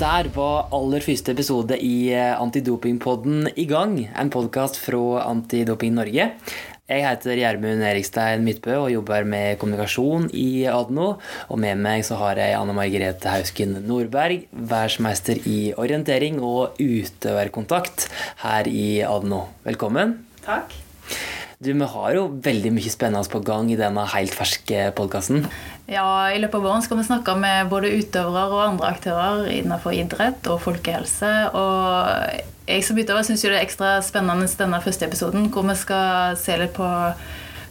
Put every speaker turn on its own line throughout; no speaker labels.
der var aller første episode i eh, Antidopingpodden i gang. En podkast fra Antidoping Norge. Jeg heter Gjermund Erikstein Midtbø og jobber med kommunikasjon i Adno. Og med meg så har jeg Anne Margrethe Hausken Nordberg, verdensmester i orientering og utøverkontakt her i Adno. Velkommen.
Takk.
Du, Vi har jo veldig mye spennende på gang i denne helt ferske podkasten.
Ja, I løpet av våren skal vi snakke med både utøvere og andre aktører innenfor idrett og folkehelse. Og jeg som utøver syns det er ekstra spennende denne første episoden, hvor vi skal se litt på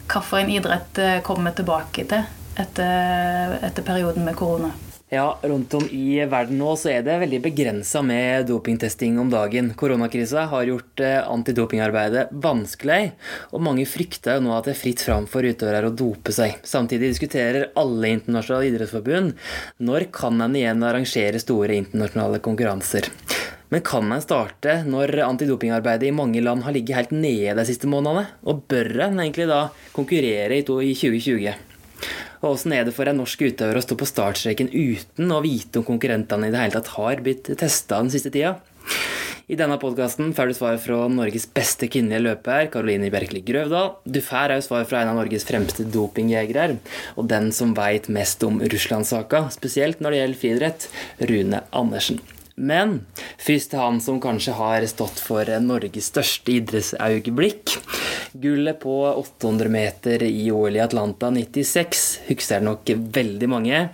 hvilken idrett kommer tilbake til etter, etter perioden med korona.
Ja, rundt om i verden nå så er det veldig begrensa med dopingtesting om dagen. Koronakrisa har gjort eh, antidopingarbeidet vanskelig, og mange frykter jo nå at det er fritt fram for utøvere å dope seg. Samtidig diskuterer alle internasjonale idrettsforbund når kan en igjen arrangere store internasjonale konkurranser. Men kan en starte når antidopingarbeidet i mange land har ligget helt nede de siste månedene? Og bør en egentlig da konkurrere i 2020? Og Åssen er det for en norsk utøver å stå på startstreken uten å vite om konkurrentene i det hele tatt har blitt testa den siste tida? I denne podkasten får du svar fra Norges beste kvinnelige løper, Karoline Bjerkeli Grøvdal. Du får også svar fra en av Norges fremste dopingjegere, og den som veit mest om Russland-saka, spesielt når det gjelder friidrett, Rune Andersen. Men først til han som kanskje har stått for Norges største idrettsøyeblikk. Gullet på 800 meter i OL i Atlanta 96 husker nok veldig mange.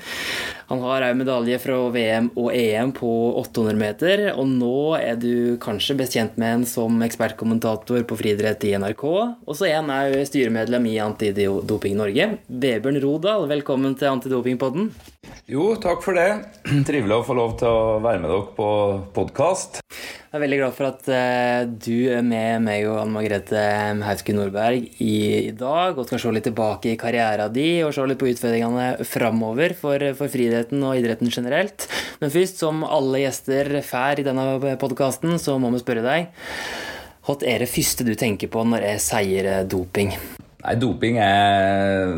Han har òg medalje fra VM og EM på 800 meter, og nå er du kanskje best kjent med en som ekspertkommentator på friidrett i NRK. Og så er han òg styremedlem i Antidoping Norge. Vebjørn Rodal, velkommen til Antidopingpodden.
Jo, takk for det. Trivelig å få lov til å være med dere på podkast.
Jeg er veldig glad for at uh, du er med meg og Anne Margrethe Hauske Nordberg i, dag og skal se litt tilbake i karrieren din og se litt på utfordringene framover for, for friidretten og idretten generelt. Men først, som alle gjester får i denne podkasten, så må vi spørre deg Hva er det første du tenker på når jeg sier doping?
Nei, doping er,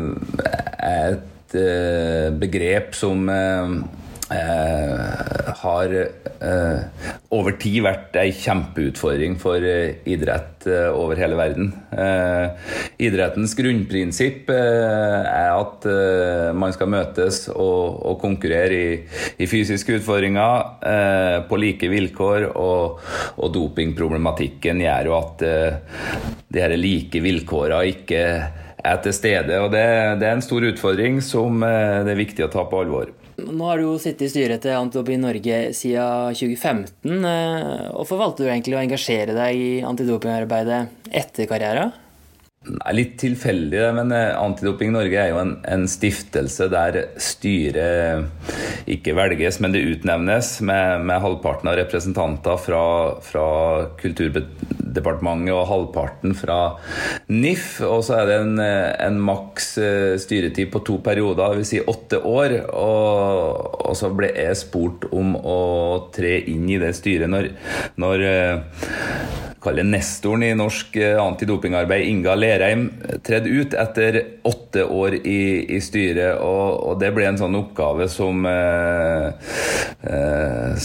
er et uh, begrep som uh, Eh, har eh, over tid vært ei kjempeutfordring for eh, idrett over hele verden. idrettens grunnprinsipp er at man skal møtes og, og konkurrere i, i, fysiske utfordringer på like vilkår, og, og dopingproblematikken gjør jo at de her like vilkårene ikke er til stede. og det, det er en stor utfordring som det er viktig å ta på alvor.
Nå har du jo sittet i styret til Antidoping Norge siden 2015. Hvorfor valgte du egentlig å engasjere deg i antidopingarbeidet etter karrieren?
Nei, litt tilfeldig, men eh, Antidoping Norge er jo en, en, stiftelse der styret ikke velges, men det utnevnes med, med halvparten av representanter fra, fra Kulturdepartementet og halvparten fra NIF. Og så er det en, en maks eh, styretid på to perioder, dvs. Si åtte år. Og, og, så ble jeg spurt om å tre inn i det styret når, når eh, kalle nestoren i norsk eh, antidopingarbeid, Inga Lerheim, tredde ut etter åtte år i, i styret. Og, og, det ble en sånn oppgave som eh, eh,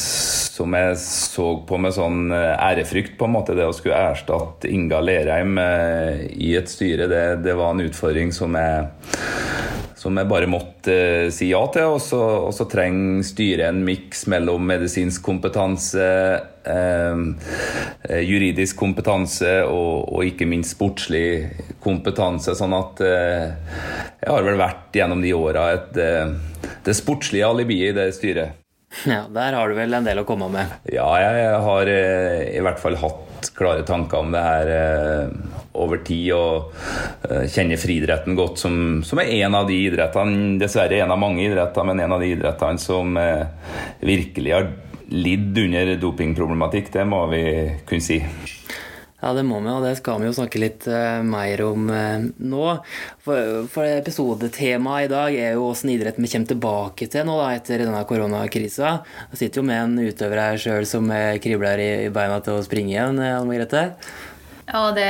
Som jeg så på med sånn eh, ærefrykt, på en måte. Det å skulle erstatte Inga Lerheim eh, i et styre, det, det var en utfordring som jeg som jeg bare måtte si ja til. Og så trenger styret en miks mellom medisinsk kompetanse, uh, juridisk kompetanse og, og, ikke minst sportslig kompetanse. Sånn at eh, jeg har vel vært gjennom de åra det sportslige alibiet i det styret.
Ja, Der har du vel en del å komme med?
Ja, jeg har i hvert fall hatt klare tanker om det her over tid og uh, kjenner friidretten godt, som, som, er en av de idrettene, dessverre en av mange idretter, men en av de idrettene som virkelig har lidd under dopingproblematikk. Det må vi kunne si.
Ja, det må vi, og det skal vi jo snakke litt uh, mer om uh, nå. For, for Episodetemaet i dag er jo åssen idretten vi kommer tilbake til nå da, etter denne koronakrisa. Jeg sitter jo med en utøver her sjøl som kribler i, i beina til å springe igjen, Anne Margrethe.
Ja, det,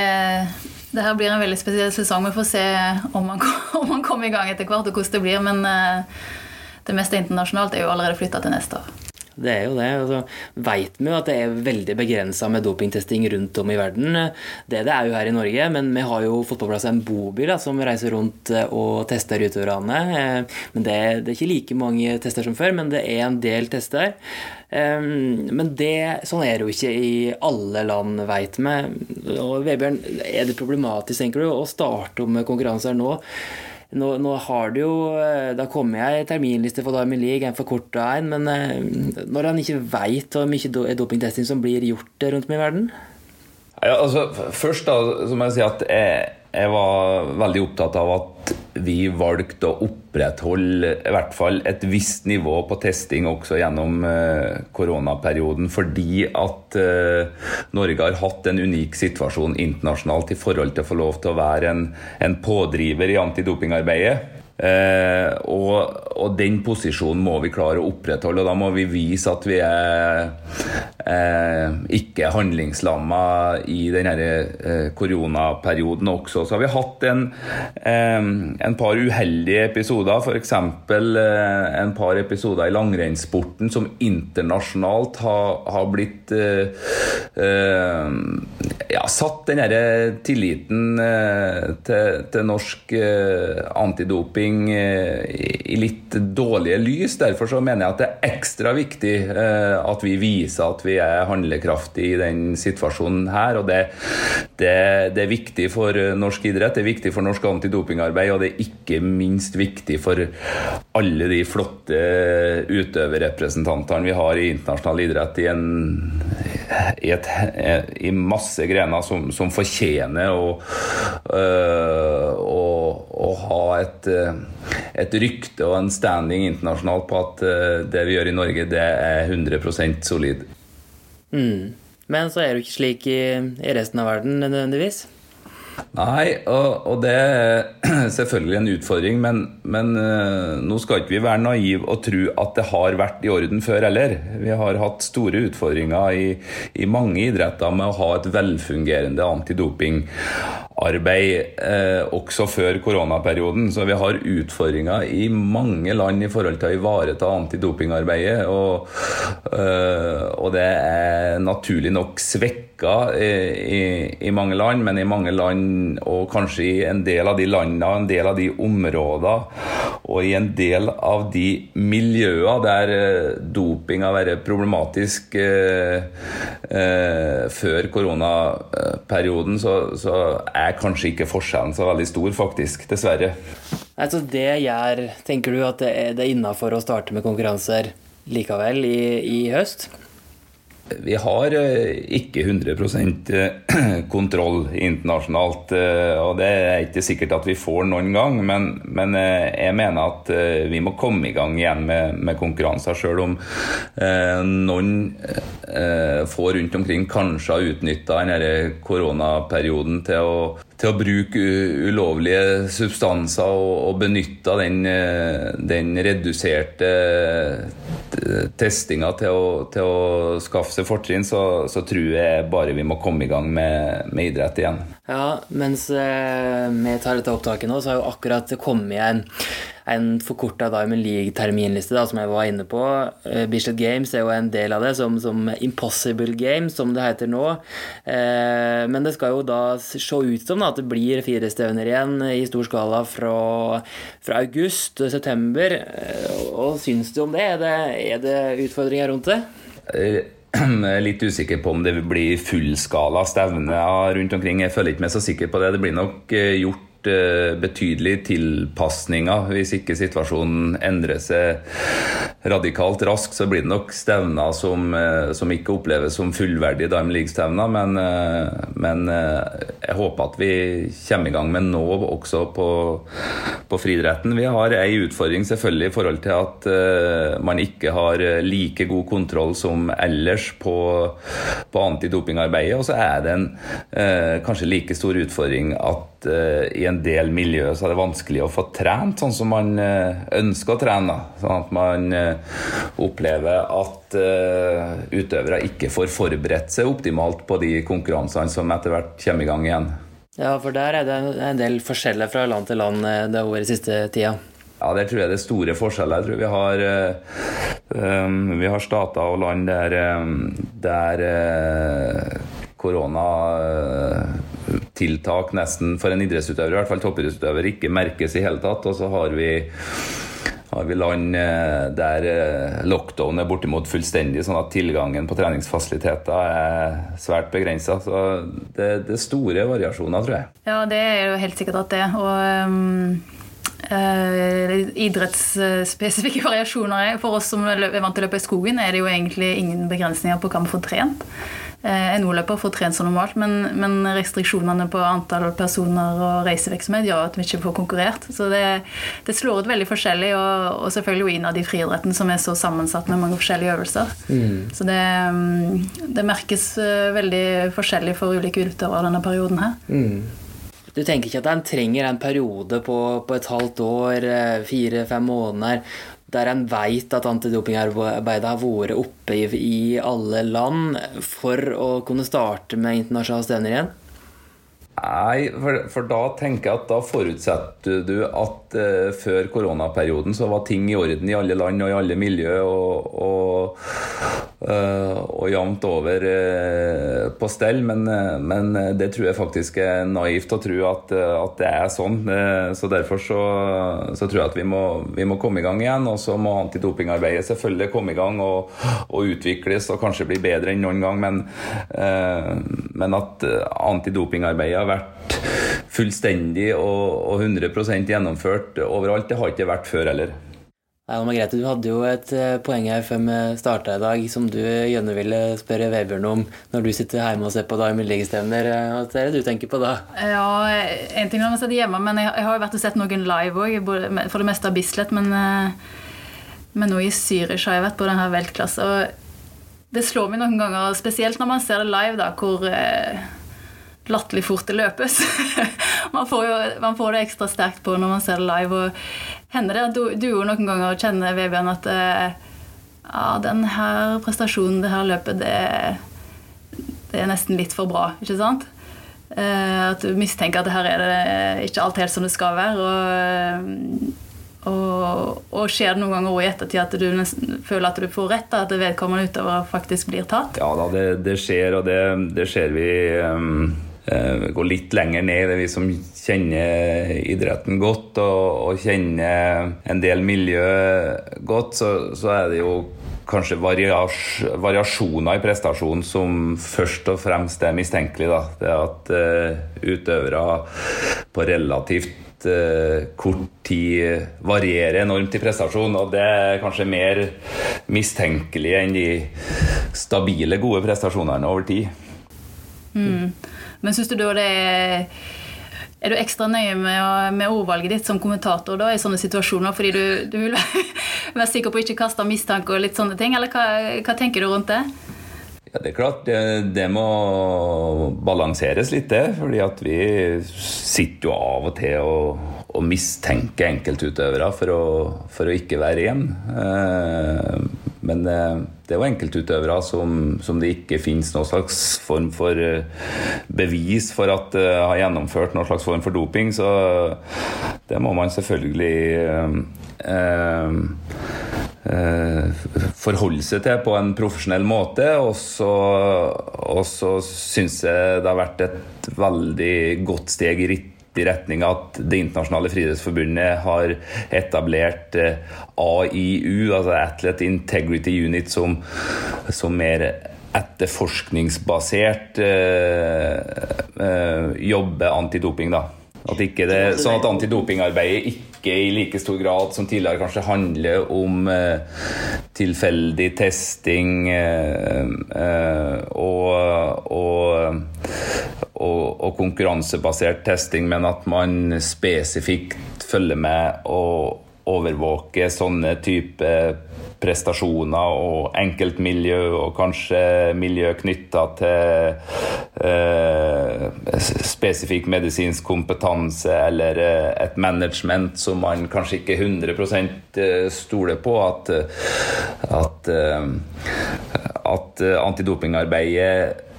det, her blir en veldig spesiell sesong. Vi får se om man, om man kommer i gang etter hvert, og hvordan det blir. Men uh, det meste internasjonalt er jo allerede flytta til neste år.
Det er jo det. Og så veit vi jo at det er veldig begrensa med dopingtesting rundt om i verden. Det det er jo her i Norge, men vi har jo fått på plass en bobil da, som reiser rundt eh, og tester utøverne. Eh, men det, det, er ikke like mange tester som før, men det er en del tester. Eh, men det, sånn er det jo ikke i alle land, veit vi. Og Vebjørn, er det problematisk, tenker du, å starte om konkurranser nå? Nå, nå, har det jo Da kommer jeg i terminliste for Diamond League, en forkorta en, men eh, når han ikke veit hvor mye dopingtesting som blir gjort rundt om i verden?
Ja, altså, først da, så må jeg si at jeg, jeg var veldig opptatt av at vi valgte å opprettholde i hvert fall et visst nivå på testing også gjennom eh, koronaperioden, fordi at eh, Norge har hatt en unik situasjon internasjonalt i forhold til å få lov til å være en, en pådriver i antidopingarbeidet. Eh, og, og, den posisjonen må vi klare å opprettholde. og Da må vi vise at vi er eh, ikke handlingslamma i denne eh, koronaperioden også. Så har vi hatt en, eh, en par uheldige episoder, f.eks. Eh, en par episoder i langrennssporten som internasjonalt har, har blitt eh, eh, ja, satt den tilliten til, til norsk antidoping eh, i litt dårlige lys. Derfor så mener jeg at det er ekstra viktig eh, at vi viser at vi er handlekraftige i den situasjonen her. og det, det, det, er viktig for norsk idrett, det er viktig for norsk antidopingarbeid, og det er ikke minst viktig for alle de flotte utøverrepresentantene vi har i internasjonal idrett i, en, i, et, i masse grener som, som fortjener å, øh, å, å ha et et rykte og en standing internasjonalt på at eh, det vi gjør i Norge, det er 100% solid.
Mm. Men så er det jo ikke slik i, i resten av verden nødvendigvis?
Nei, og, og, det er selvfølgelig en utfordring, men, men uh, nå skal ikke vi være naive og tro at det har vært i orden før heller. Vi har hatt store utfordringer i, i mange idretter med å ha et velfungerende antidopingarbeid uh, også før koronaperioden. Så vi har utfordringer i mange land i forhold til å ivareta antidopingarbeidet. Og, uh, og det er naturlig nok svekka i, i, i mange land, men i mange land og kanskje i en del av de landene, en del av de områdene og i en del av de miljøene der eh, doping har vært problematisk eh, eh, før koronaperioden, så, så, er kanskje ikke forskjellen så veldig stor, faktisk. Dessverre.
Altså det gjør Tenker du at det er, det er innafor å starte med konkurranser likevel i, i høst?
Vi har eh, ikke 100 eh, kontroll internasjonalt. Eh, og Det er ikke sikkert at vi får noen gang, men, men jeg mener at vi må komme i gang igjen med, med konkurranser. Selv om noen få rundt omkring kanskje har utnytta koronaperioden til å til å bruke ulovlige substanser og, og benytte den, eh, den, reduserte eh, testinga til å, til å skaffe seg fortrinn, så, så, tror jeg bare vi må komme i gang med, med idrett igjen.
Ja, mens eh, vi tar dette opptaket nå, så har jo akkurat kommet en en forkorta Diamond League-terminliste, som jeg var inne på. Uh, Bislett Games er jo en del av det, som, som Impossible Games, som det heter nå. Uh, men det skal jo da se ut som da, at det blir fire stevner igjen i stor skala fra, fra august til september. Uh, og syns du om det? Er, det? er det utfordringer rundt det?
Jeg er litt usikker på om det blir fullskala stevner rundt omkring. Jeg føler ikke meg så sikker på det. Det blir nok gjort Eh, betydelige tilpasninger. Hvis ikke situasjonen endrer seg radikalt raskt, så blir det nok stevner som, eh, som ikke oppleves som fullverdige Diamond League-stevner. Men, eh, men, jeg håper at vi kommer i gang med nå også på, på friidretten. Vi har ei utfordring selvfølgelig i forhold til at man ikke har like god kontroll som ellers på, på antidopingarbeidet. Og så er det en kanskje like stor utfordring at i en del miljø så er det vanskelig å få trent sånn som man eh, ønsker å trene. Sånn at man eh, opplever at uh, utøvere ikke får forberedt seg optimalt på de konkurransene som etter hvert kommer i gang igjen.
Ja, for der er det en del forskjeller fra land til land det året siste tida.
Ja, Der tror jeg det er store forskjeller. Jeg tror vi har Um, vi har stater og land der, um, der uh, koronatiltak nesten for en idrettsutøver, i hvert fall toppidrettsutøver, ikke merkes i hele tatt. Og så har vi, har vi land uh, der uh, lockdown er bortimot fullstendig, sånn at tilgangen på treningsfasiliteter er svært begrensa. Så det, er store variasjoner, tror jeg.
Ja, det er jo helt sikkert at det. Og um Uh, idrettsspesifikke variasjoner. For oss som er vant til å løpe i skogen, er det jo egentlig ingen begrensninger på hva vi får trent. Uh, NO-løper får trent som normalt, men, men, restriksjonene på antall personer og reisevirksomhet gjør at vi ikke får konkurrert. Så det, det slår ut veldig forskjellig, og, og selvfølgelig jo innad i friidretten, som er så sammensatt med mange forskjellige øvelser. Mm. Så det, mm, det, merkes eh, veldig forskjellig for ulike utøvere denne perioden her. Mm.
Du tenker ikke at en trenger en periode på, på et halvt år, eh, fire-fem måneder, der en veit at antidopingarbeidet har vært oppe i, alle land, for å kunne starte med internasjonale stevner igjen?
Nei, for, for, da tenker jeg at da forutsetter du at eh, før koronaperioden så var ting i orden i alle land og i alle miljø og, og, og jevnt over uh, på stell. Men, men, det tror jeg faktisk er naivt å tro at, at det er sånn. så derfor så, så, tror jeg at vi må, vi må, komme i gang igjen. Og så må antidopingarbeidet selvfølgelig komme i gang og, og, utvikles og kanskje bli bedre enn noen gang. Men, men at antidopingarbeidet har vært fullstendig og, 100% gjennomført overalt. Det har ikke vært før heller.
Nei, Margrethe, Du hadde jo et eh, poeng her før vi starta i dag som du gjerne ville spørre Vebjørn om når du sitter hjemme og ser på Diamond-ligestevner. Hva er det du tenker på da?
Ja, En ting er man sitter hjemme, men jeg, har jo vært og sett noen live òg. For det meste av Bislett, men, eh, men nå i Zürich har jeg vært på denne veltklassen. Og det slår meg noen ganger, spesielt når man ser det live, da, hvor eh, latterlig fort det løpes. man, får jo, man, får det ekstra sterkt på når man ser det live. Og hender det at du, du noen ganger kjenner Vebjørn at eh, ja, den her prestasjonen, det her løpet, det, det er nesten litt for bra. ikke sant? Eh, at du mistenker at her er det ikke alt helt som det skal være. og og, og, skjer det noen ganger i ettertid at du nesten, føler at du får rett, da, at vedkommende utover faktisk blir tatt?
Ja da, det, det skjer, og det, det skjer vi um, gå litt lenger ned. Det er vi som kjenner idretten godt og, og kjenner en del miljø godt, så, så er det jo kanskje varias, variasjoner i prestasjonen som først og fremst er mistenkelig. Da. Det at uh, utøvere på relativt uh, kort tid varierer enormt i prestasjon. Og det er kanskje mer mistenkelig enn de stabile, gode prestasjonene over tid.
Mm. Men syns du da det er er du ekstra nøye med, med, ordvalget ditt som kommentator da, i sånne situasjoner? Fordi du, du vil være sikker på å ikke kaste mistanke og litt sånne ting? Eller hva, hva tenker du rundt det?
Ja, Det er klart, det, det må balanseres litt, det. fordi at vi sitter jo av og til og, og mistenker enkeltutøvere for å, for å ikke være igjen. Eh, men eh, det er jo enkeltutøvere som, som, det ikke finnes noen slags form for eh, bevis for at uh, har gjennomført noen slags form for doping. Så det må man selvfølgelig eh, eh, forholde seg til på en profesjonell måte. Og så, og syns jeg det har vært et veldig godt steg i ritt i retning at Det internasjonale friidrettsforbundet har etablert eh, AIU, altså Athlete Integrity Unit, som, som mer etterforskningsbasert øh, øh, jobber antidoping. da. At det, sånn at antidopingarbeidet ikke i like stor grad som tidligere kanskje handler om eh, tilfeldig testing eh, eh, og, og, og, og, konkurransebasert testing, men at man spesifikt følger med og overvåker sånne type prestasjoner og enkeltmiljø, og kanskje miljø knytta til eh, spesifikk medisinsk kompetanse eller eh, et management som man kanskje ikke 100 eh, stoler på. At, at, eh, at antidopingarbeidet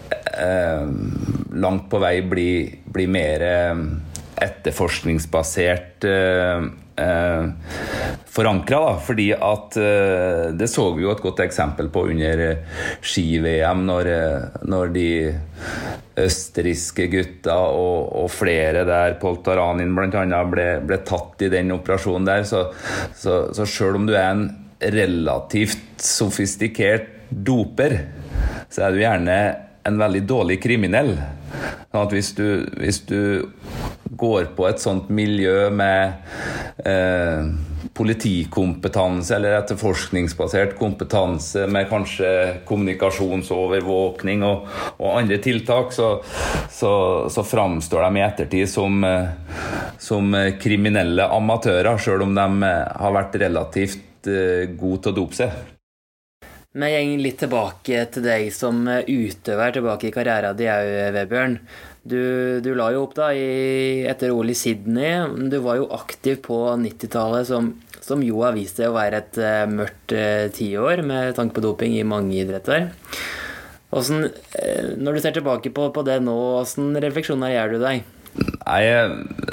langt på vei blir, bli mer etterforskningsbasert eh, eh, forankra. Fordi at eh, Det så vi jo et godt eksempel på under eh, ski-VM, når, eh, når, de østerrikske gutta og, og, flere der, Poltaranin bl.a., ble, ble tatt i den operasjonen der. Så, så, så sjøl om du er en relativt sofistikert doper, så er du gjerne en veldig dårlig kriminell. Sånn hvis du, hvis du går på et sånt miljø med eh, politikompetanse eller etterforskningsbasert kompetanse med kanskje kommunikasjonsovervåkning og, og andre tiltak, så, så, så, framstår de i ettertid som, eh, som kriminelle amatører, sjøl om de har vært relativt eh, gode til å dope seg.
Vi går litt tilbake til deg som utøver tilbake i karrieren din òg, Vebjørn. Du, du, la jo opp da i, etter OL i Sydney. Du var jo aktiv på 90-tallet, som, som, jo har vist seg å være et uh, mørkt uh, tiår med tanke på doping i mange idretter. Hvordan, uh, når du ser tilbake på, på det nå, åssen refleksjoner gjør du deg?
Nei,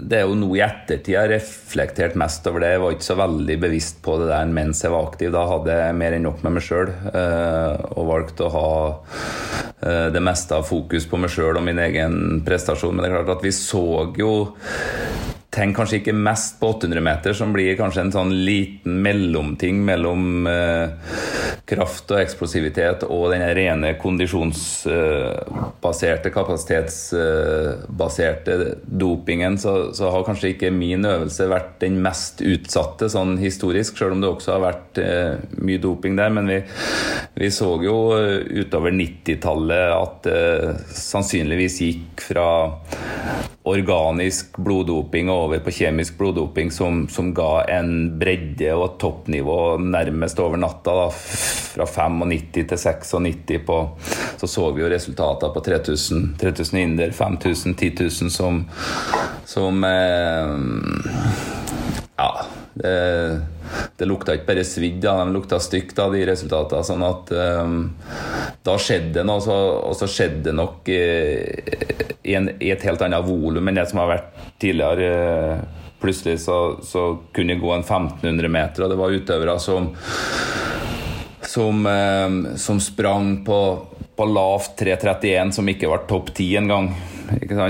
Det er jo nå i ettertid jeg har reflektert mest over det. Jeg var ikke så veldig bevisst på det der mens jeg var aktiv. Da hadde jeg mer enn nok med meg sjøl eh, og valgte å ha eh, det meste av fokus på meg sjøl og min egen prestasjon. Men det er klart at vi så jo tenker kanskje ikke mest på 800 meter, som blir kanskje en sånn liten mellomting mellom eh, kraft og eksplosivitet og den rene kondisjonsbaserte, eh, kapasitetsbaserte dopingen, så, så, har kanskje ikke min øvelse vært den mest utsatte sånn historisk, selv om det også har vært eh, mye doping der. Men vi, vi så jo eh, utover 90-tallet at det sannsynligvis gikk fra organisk bloddoping og over på kjemisk bloddoping som, som, ga en bredde og et toppnivå nærmest over natta. Da. Fra 95 til 96 på, så så vi jo resultater på 3000, 3000 inder, 5000, 10 000 som, som eh, Ja. Det, det lukta ikke bare svidd, de lukta stygt, av de resultatene. Sånn at um, da skjedde det noe, og så skjedde det nok uh, i, en, i, et helt annet volum enn det som har vært tidligere. Uh, plutselig så, så, kunne det gå en 1500 meter, og det var utøvere som som, uh, som sprang på, på lavt 3.31, som ikke var topp 10 engang.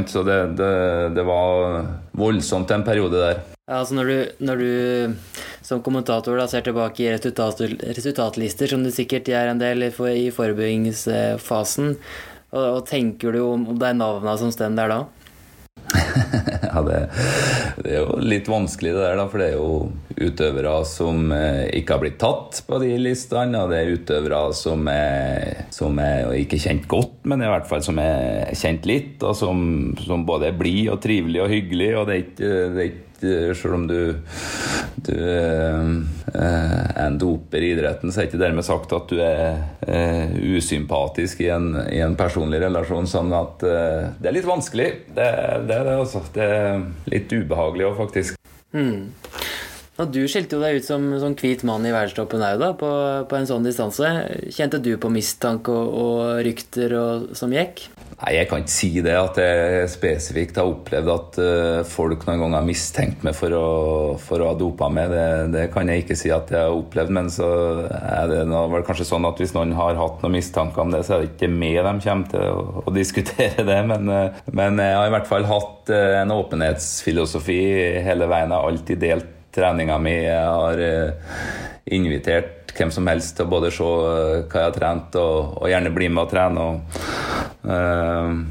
Så det, det, det var voldsomt en periode der.
Altså når du, når du som kommentator da, ser tilbake i resultat, resultatlister, som du sikkert gjør en del i, for, i forebyggingsfasen, og, og, tenker du om, om er navnene som står der da?
ja, det, det, er jo litt vanskelig det der, da, for det er jo utøvere som eh, ikke har blitt tatt på de listene, og det er utøvere som er, som er ikke kjent godt, men i hvert fall som er kjent litt, og som, som både er blid og trivelig og hyggelig, og det er ikke, det er ikke selv om du, du eh, er en doper i idretten, så er ikke dermed sagt at du er eh, usympatisk i en, i en personlig relasjon. Sånn at eh, det er litt vanskelig. Det, det er det, altså. Det er litt ubehagelig òg, faktisk.
Mm. Og du skilte jo deg ut som, som hvit mann i verdenstoppen òg, på, på, en sånn distanse. Kjente du på mistanke og, og rykter og, som gikk?
Nei, Jeg kan ikke si det, at jeg spesifikt har opplevd at uh, folk noen ganger har mistenkt meg for å, for å ha dopa meg. Det, det, kan jeg ikke si at jeg har opplevd. Men så er det vel kanskje sånn at hvis noen har hatt noen mistanker om det, så er det ikke med de kommer til å, å diskutere det. Men, uh, men, jeg har i hvert fall hatt uh, en åpenhetsfilosofi hele veien. Jeg har alltid delt treninga mi. Jeg har invitert hvem som helst til å både se hva jeg har trent, og, og gjerne bli med og trene. Og, Uh,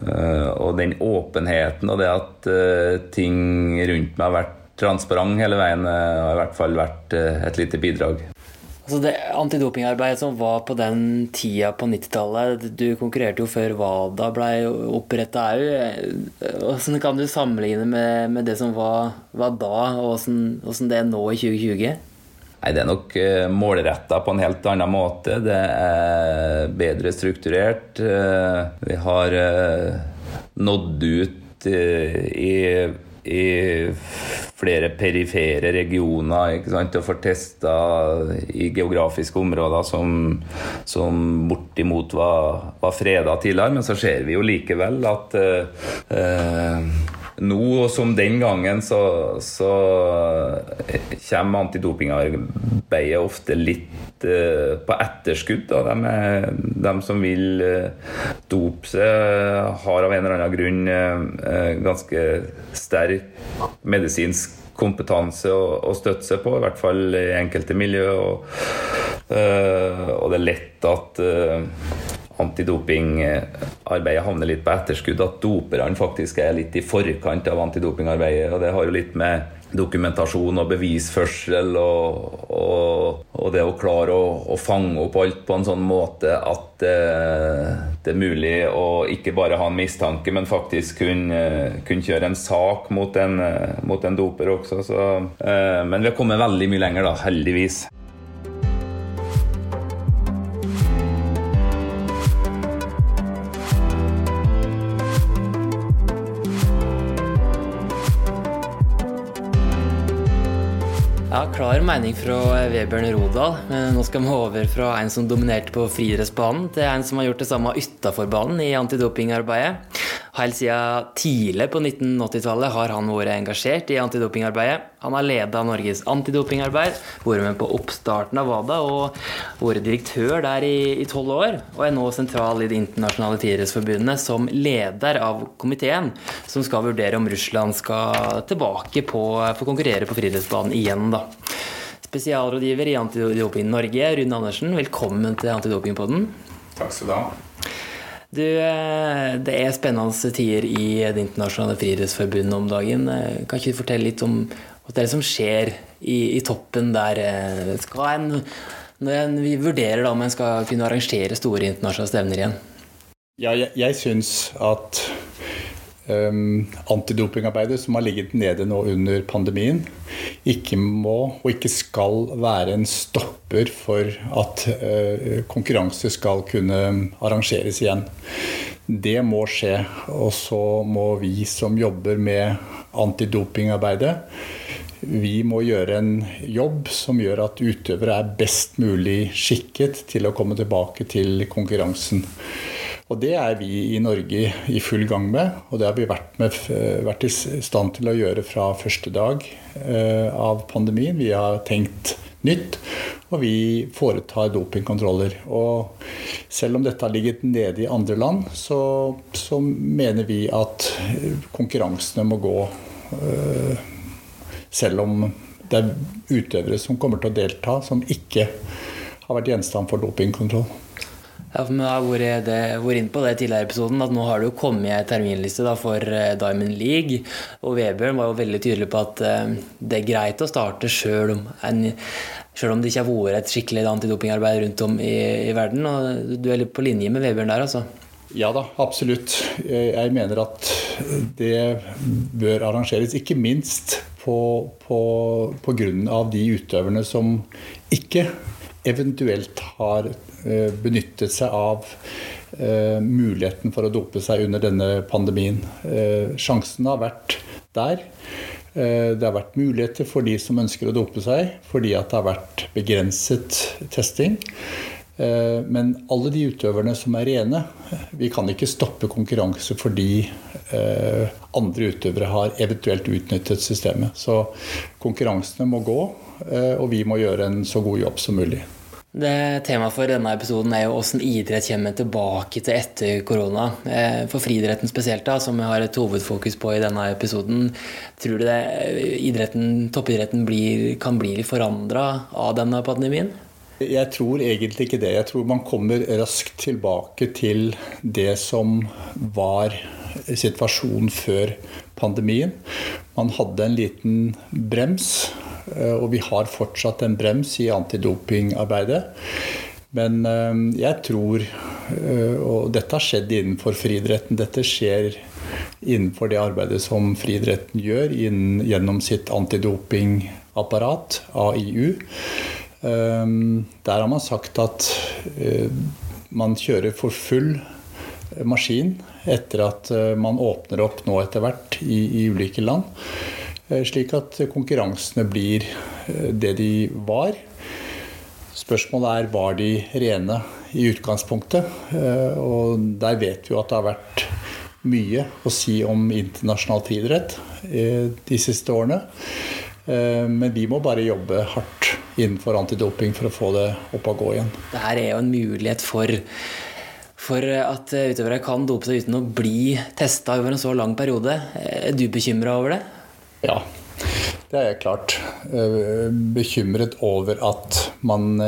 uh, og den åpenheten og det at uh, ting rundt meg har vært transparent hele veien, har i hvert fall vært et lite bidrag.
Altså det antidopingarbeidet som var på den tida på 90-tallet Du konkurrerte jo før WADA ble oppretta. Hvordan kan du sammenligne med, med, det som var, var da, og hvordan, hvordan det er nå i 2020?
Nei, Det er nok uh, målretta på en helt annen måte. Det er bedre strukturert. Uh, vi har uh, nådd ut i, i flere perifere regioner ikke sant? og får testa i geografiske områder som, som bortimot var, var freda tidligere. Men så ser vi jo likevel at nå som den gangen så, så kommer antidopingarbeidet ofte litt uh, på etterskudd. De, de, som vil uh, dope seg, har av en eller annen grunn ganske sterk medisinsk kompetanse å støtte seg på, i hvert fall i enkelte miljø. Og, og det er lett at antidopingarbeidet havner litt på etterskudd. At doperne faktisk er litt i forkant av antidopingarbeidet. og Det har jo litt med dokumentasjon og bevisførsel og, og, og det å klare å, å, fange opp alt på en sånn måte at eh, det er mulig å ikke bare ha en mistanke, men faktisk kunne, kunne kjøre en sak mot en, mot en doper også. Så, eh, men vi har kommet veldig mye lenger, da, heldigvis.
Klar mening fra Vebjørn Rodal. Nå skal vi over fra en som dominerte på friidrettsbanen, til en som har gjort det samme utafor banen i antidopingarbeidet. Helt siden tidlig på 1980-tallet har han vært engasjert i antidopingarbeidet. Han har leda Norges antidopingarbeid, vært med på oppstarten av WADA og vært direktør der i tolv år. Og er nå sentral i Det internasjonale tidrettsforbundet som leder av komiteen som skal vurdere om Russland skal tilbake på, få konkurrere på friidrettsbanen igjen. da. Spesialrådgiver i Antidoping Norge, Rune Andersen, velkommen til Antidopingpodden.
Takk skal du ha.
Du, eh, det er spennende tider i Det internasjonale friidrettsforbundet om dagen. Eh, kan ikke du fortelle litt om hva det er som skjer i, i toppen der? Eh, skal en, når en, vi vurderer da om en skal kunne arrangere store internasjonale stevner igjen?
Ja, jeg, jeg syns at um, antidopingarbeidet som har ligget nede nå under pandemien, ikke må og ikke skal være en stopper for at uh, konkurranse skal kunne arrangeres igjen. Det må skje. Og så må vi som jobber med antidopingarbeidet, vi må gjøre en jobb som gjør at utøvere er best mulig skikket til å komme tilbake til konkurransen. Og det er vi i Norge i full gang med, og det har vi vært, med, vært i stand til å gjøre fra første dag eh, av pandemien. Vi har tenkt nytt, og vi foretar dopingkontroller. Og selv om dette har ligget nede i andre land, så, så mener vi at konkurransene må gå eh, selv om det er utøvere som kommer til å delta, som ikke har vært gjenstand for dopingkontroll.
Ja, for Vi har vært, inn på det tidligere episoden, at nå har det jo kommet ei terminliste da, for eh, Diamond League. Og Vebjørn var jo veldig tydelig på at uh, det er greit å starte sjøl om, om, det ikke har vært et skikkelig antidopingarbeid rundt om i, i, verden. Og du er litt på linje med Vebjørn der, altså?
Ja da, absolutt. Jeg mener at det bør arrangeres. Ikke minst på, på, på grunn av de utøverne som ikke eventuelt har Eh, benyttet seg av eh, muligheten for å dope seg under denne pandemien. Eh, sjansen har vært der. Det har vært muligheter for de som ønsker å dope seg, fordi det har vært begrenset testing. Men alle de utøverne som er rene Vi kan ikke stoppe konkurranse fordi andre utøvere har eventuelt utnyttet systemet. Så konkurransene må gå, og vi må gjøre en så god jobb som mulig.
Det Temaet for denne episoden er jo hvordan idrett kommer tilbake til etter korona. Eh, for friidretten spesielt, da, som vi har et hovedfokus på i denne episoden. Tror du det idretten, toppidretten blir, kan bli forandra av denne pandemien?
Jeg tror egentlig ikke det. Jeg tror man kommer raskt tilbake til det som var situasjonen før pandemien. Man hadde en liten brems Eh, og vi har fortsatt en brems i antidopingarbeidet. Men eh, jeg tror, eh, og dette har skjedd innenfor friidretten, dette skjer innenfor det arbeidet som friidretten gjør gjennom sitt antidopingapparat, AIU. Der har man sagt at man kjører for full maskin etter at man åpner opp nå etter hvert i, i ulike land. Eh, slik at konkurransene blir eh, det de var. Spørsmålet er var de rene i utgangspunktet. Eh, og der vet vi jo at det har vært mye å si om internasjonal friidrett de siste årene. Men vi må bare jobbe hardt innenfor antidoping for å få det opp og gå igjen.
Dette er jo en mulighet for, for at utøvere kan dope seg uten å bli testa over en så lang periode. Er du bekymra over det?
Ja, det er jeg klart. Bekymret over at man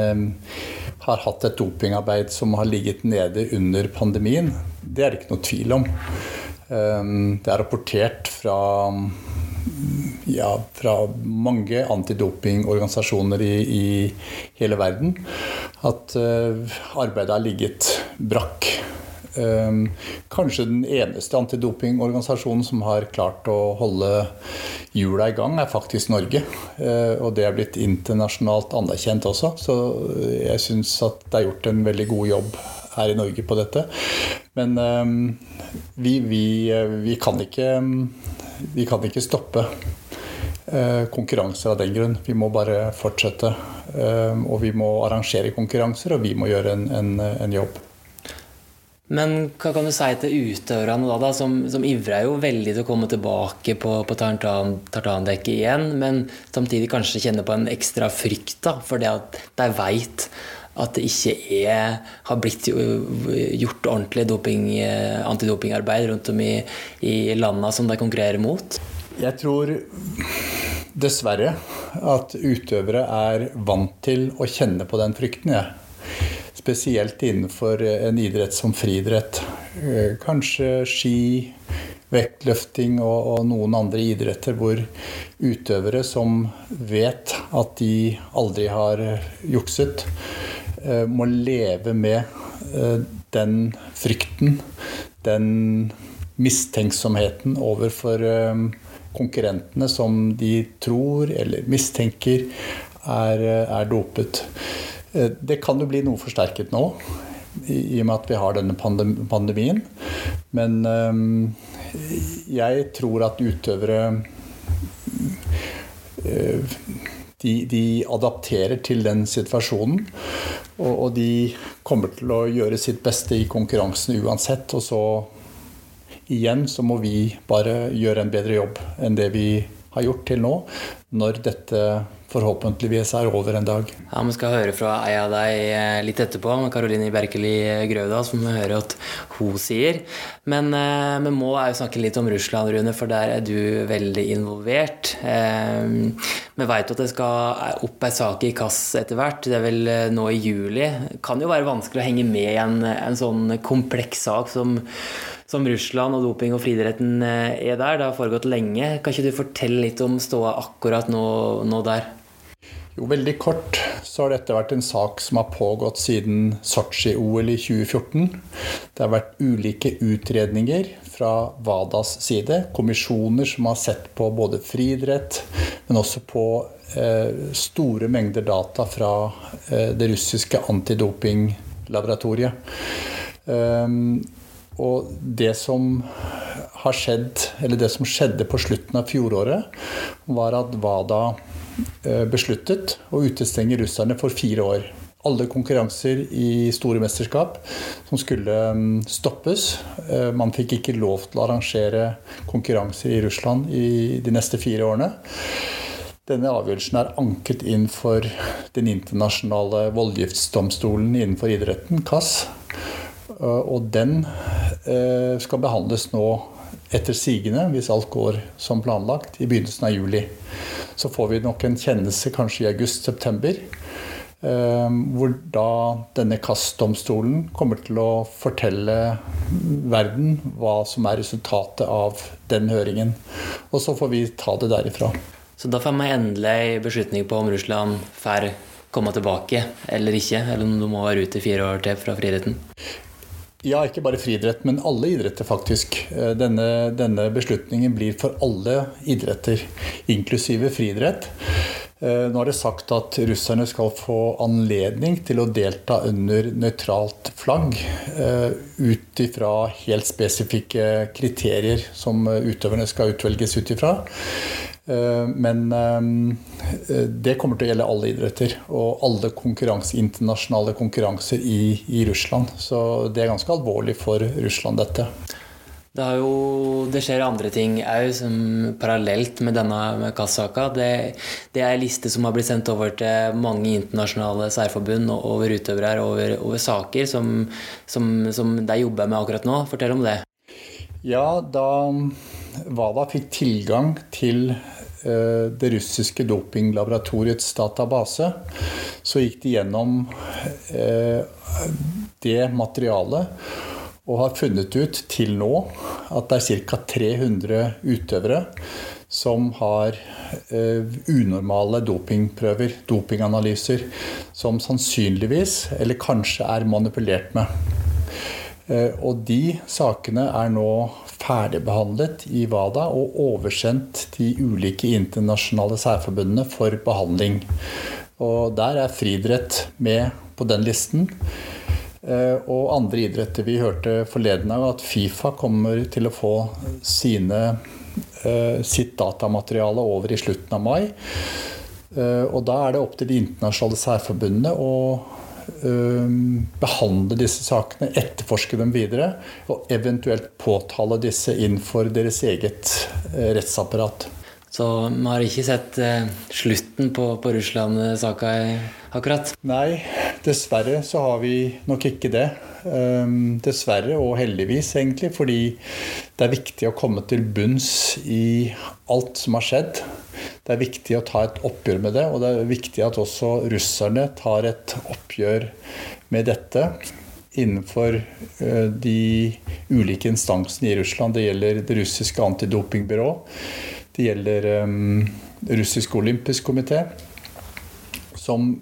har hatt et dopingarbeid som har ligget nede under pandemien. Det er det ikke noe tvil om. Det er rapportert fra ja, fra mange antidopingorganisasjoner i, i, hele verden at arbeidet har ligget brakk. Um, kanskje den eneste antidopingorganisasjonen som har klart å holde hjula i gang, er faktisk Norge. Uh, og det er blitt internasjonalt anerkjent også, så jeg syns at det er gjort en veldig god jobb her i Norge på dette. Men um, vi, vi, vi, kan ikke, vi kan ikke stoppe konkurranser av den grunn. Vi må bare fortsette. Og vi må arrangere konkurranser, og vi må gjøre en, en, en jobb.
Men hva kan du si til utøverne da, da som, som, ivrer jo veldig til å komme tilbake på, på tartandekket igjen, men samtidig kanskje kjenner på en ekstra frykt da, for det at de veit at det ikke er, har blitt gjort ordentlig doping, antidopingarbeid rundt om i, i landene som de konkurrerer mot?
Jeg tror dessverre at utøvere er vant til å kjenne på den frykten. Ja. Spesielt innenfor en idrett som friidrett. Kanskje ski, vektløfting og, og, noen andre idretter hvor utøvere som vet at de aldri har jukset, må leve med den frykten, den mistenksomheten overfor konkurrentene som de tror eller mistenker er, er dopet. Det kan jo bli noe forsterket nå, i, og med at vi har denne pandemien. Men jeg tror at utøvere de, de, adapterer til den situasjonen. Og, og, de kommer til å gjøre sitt beste i konkurransen uansett. Og så igjen så må vi bare gjøre en bedre jobb enn det vi har gjort til nå, når dette forhåpentligvis er over en dag.
Ja, Vi skal høre fra ei av deg eh, litt etterpå, Karoline Berkeli Grøvdal, som vi hører at hun sier. Men eh, vi må jo snakke litt om Russland, Rune, for der er du veldig involvert. Eh, vi vet at det skal opp ei sak i KASS etter hvert, det er vel eh, nå i juli. Det kan jo være vanskelig å henge med i en, en sånn kompleks sak som som Russland og doping og friidretten eh, er der. Det har foregått lenge. Kan ikke du fortelle litt om ståa akkurat nå, nå der?
Jo, veldig kort så har dette vært en sak som har pågått siden Sotsji-OL i 2014. Det har vært ulike utredninger fra WADAs side. Kommisjoner som har sett på både friidrett, men også på eh, store mengder data fra eh, det russiske antidopinglaboratoriet. Um, og det som har skjedd, eller det som skjedde på slutten av fjoråret, var at WADA eh, besluttet å utestenge russerne for fire år. Alle konkurranser i store mesterskap som skulle mm, stoppes. Eh, man fikk ikke lov til å arrangere konkurranser i Russland i de neste fire årene. Denne avgjørelsen er anket inn for den internasjonale voldgiftsdomstolen innenfor idretten, CAS. Eh, og den Eh, skal behandles nå etter sigende, hvis alt går som planlagt, i begynnelsen av juli. Så får vi nok en kjennelse kanskje i august-september. Eh, hvor da denne KAS-domstolen kommer til å fortelle verden hva som er resultatet av den høringen. Og så får vi ta det derifra.
Så da får man endelig en beslutning på om Russland får komme tilbake eller ikke? Eller om du må være ute i fire år til fra friidretten?
Ja, ikke bare friidrett, men alle idretter, faktisk. Eh, denne, denne, beslutningen blir for alle idretter, inklusive friidrett. Eh, nå er det sagt at russerne skal få anledning til å delta under nøytralt flagg eh, ut ifra helt spesifikke kriterier som utøverne skal utvelges ut ifra. Eh, men det kommer til å gjelde alle idretter og alle konkurranse, internasjonale konkurranser i, i, Russland. Så det er ganske alvorlig for Russland, dette.
Det, jo, det, skjer andre ting òg, parallelt med denne Kass-saka. Det, det, er en liste som har blitt sendt over til mange internasjonale særforbund over utøvere over, over saker som, som, som, de jobber med akkurat nå. Fortell om det.
Ja, da WADA fikk tilgang til uh, det russiske dopinglaboratoriets database, så gikk de gjennom uh, det materialet og har funnet ut til nå at det er ca. 300 utøvere som har eh, unormale dopingprøver, dopinganalyser, som sannsynligvis, eller kanskje, er manipulert med. Eh, og de sakene er nå ferdigbehandlet i WADA og oversendt de ulike internasjonale særforbundene for behandling. Og der er friidrett med på den listen. Eh, og andre idretter. Vi hørte forleden av at Fifa kommer til å få sine, eh, sitt datamateriale over i slutten av mai. Eh, og da er det opp til de internasjonale særforbundene å behandle disse sakene, etterforske dem videre og eventuelt påtale disse innenfor deres eget rettsapparat.
Så vi har ikke sett slutten på, på Russland-saka akkurat?
Nei, dessverre så har vi nok ikke det. Um, dessverre, og heldigvis egentlig, fordi det er viktig å komme til bunns i alt som har skjedd. Det er viktig å ta et oppgjør med det, og det er viktig at også russerne tar et oppgjør med dette innenfor uh, de ulike instansene i Russland. Det gjelder det russiske antidopingbyrået det gjelder um, Russisk olympisk komité, som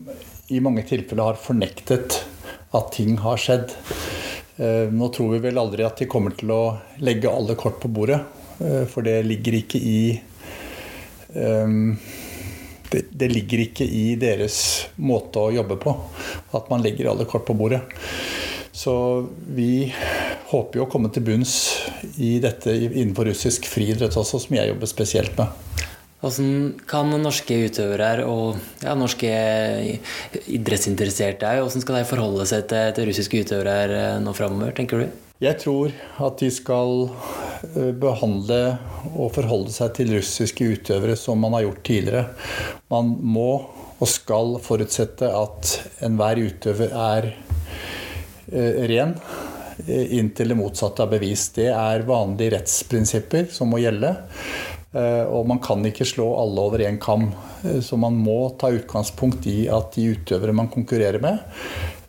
i mange tilfeller har fornektet at ting har skjedd. Uh, nå tror vi vel aldri at de kommer til å legge alle kort på bordet, uh, for det ligger ikke i det, det, ligger ikke i deres måte å jobbe på at man legger alle kort på bordet. Så vi håper jo å komme til bunns i dette innenfor russisk friidrett også, som jeg jobber spesielt med.
Hvordan kan norske utøvere og ja, norske idrettsinteresserte hvordan skal de forholde seg til, til russiske utøvere nå framover, tenker du?
Jeg tror at de skal eh, behandle og forholde seg til russiske utøvere som man har gjort tidligere. Man må og skal forutsette at enhver utøver er Eh, ren eh, inntil det motsatte er bevist. Det er vanlige rettsprinsipper som må gjelde. Eh, og man kan ikke slå alle over én kam. Så man må ta utgangspunkt i at de utøvere man konkurrerer med,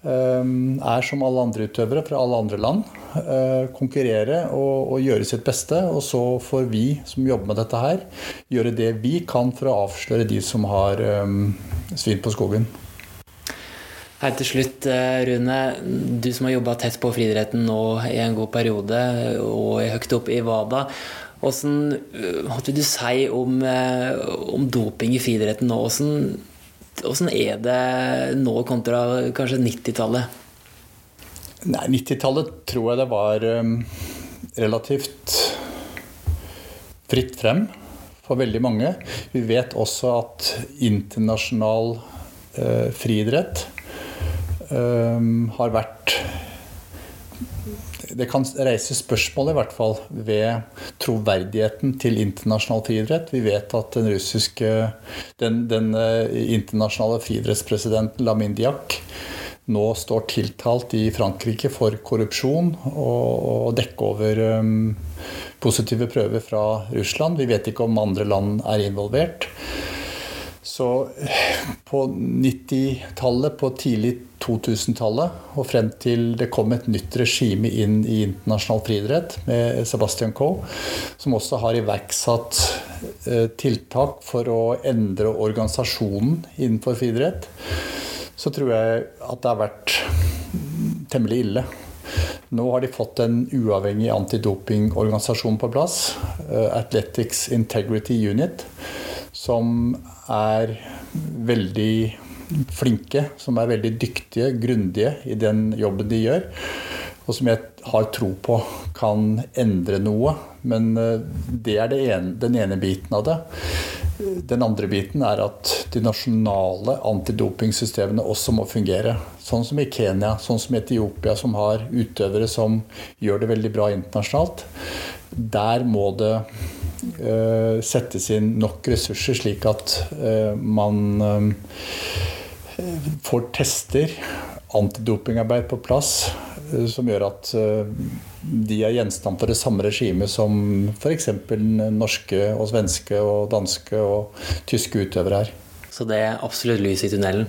er som alle andre utøvere fra alle andre land. Konkurrere og, og gjøre sitt beste. Og så får vi som jobber med dette her, gjøre det vi kan for å avsløre de som har svin på skogen.
Hei til slutt, eh, Rune. Du som har jobba tett på friidretten nå i en god periode, og høyt opp i WADA. Hvordan, eh, hva vil du si om, eh, om doping i friidretten nå? Hvordan, er det nå kontra kanskje 90-tallet?
Nei, 90-tallet tror jeg det var relativt fritt frem for veldig mange. Vi vet også at internasjonal uh, friidrett um, har vært det kan reise spørsmål i hvert fall ved troverdigheten til internasjonal friidrett. Vi vet at den russiske den, den uh, internasjonale friidrettspresidenten Lamin Diak nå står tiltalt i Frankrike for korrupsjon og, og dekke over um, positive prøver fra Russland. Vi vet ikke om andre land er involvert. Så på 90-tallet, på tidlig 2000-tallet og frem til det kom et nytt regime inn i internasjonal friidrett med Sebastian Coe, som også har iverksatt eh, tiltak for å endre organisasjonen innenfor friidrett, så tror jeg at det har vært temmelig ille. Nå har de fått en uavhengig antidopingorganisasjon på plass, eh, Athletics Integrity Unit som er veldig flinke, som er veldig dyktige, grundige i den jobben de gjør. Og som jeg har tro på kan endre noe. Men eh, det er det ene, den ene biten av det. Den andre biten er at de nasjonale antidopingsystemene også må fungere. Sånn som i Kenya, sånn som i Etiopia, som har utøvere som gjør det veldig bra internasjonalt. der må det settes inn nok ressurser, slik at uh, man uh, får tester, antidopingarbeid på plass, som gjør at de er gjenstand for det samme regimet som f.eks. norske og svenske og danske og tyske utøvere er.
Så det er absolutt lys i tunnelen?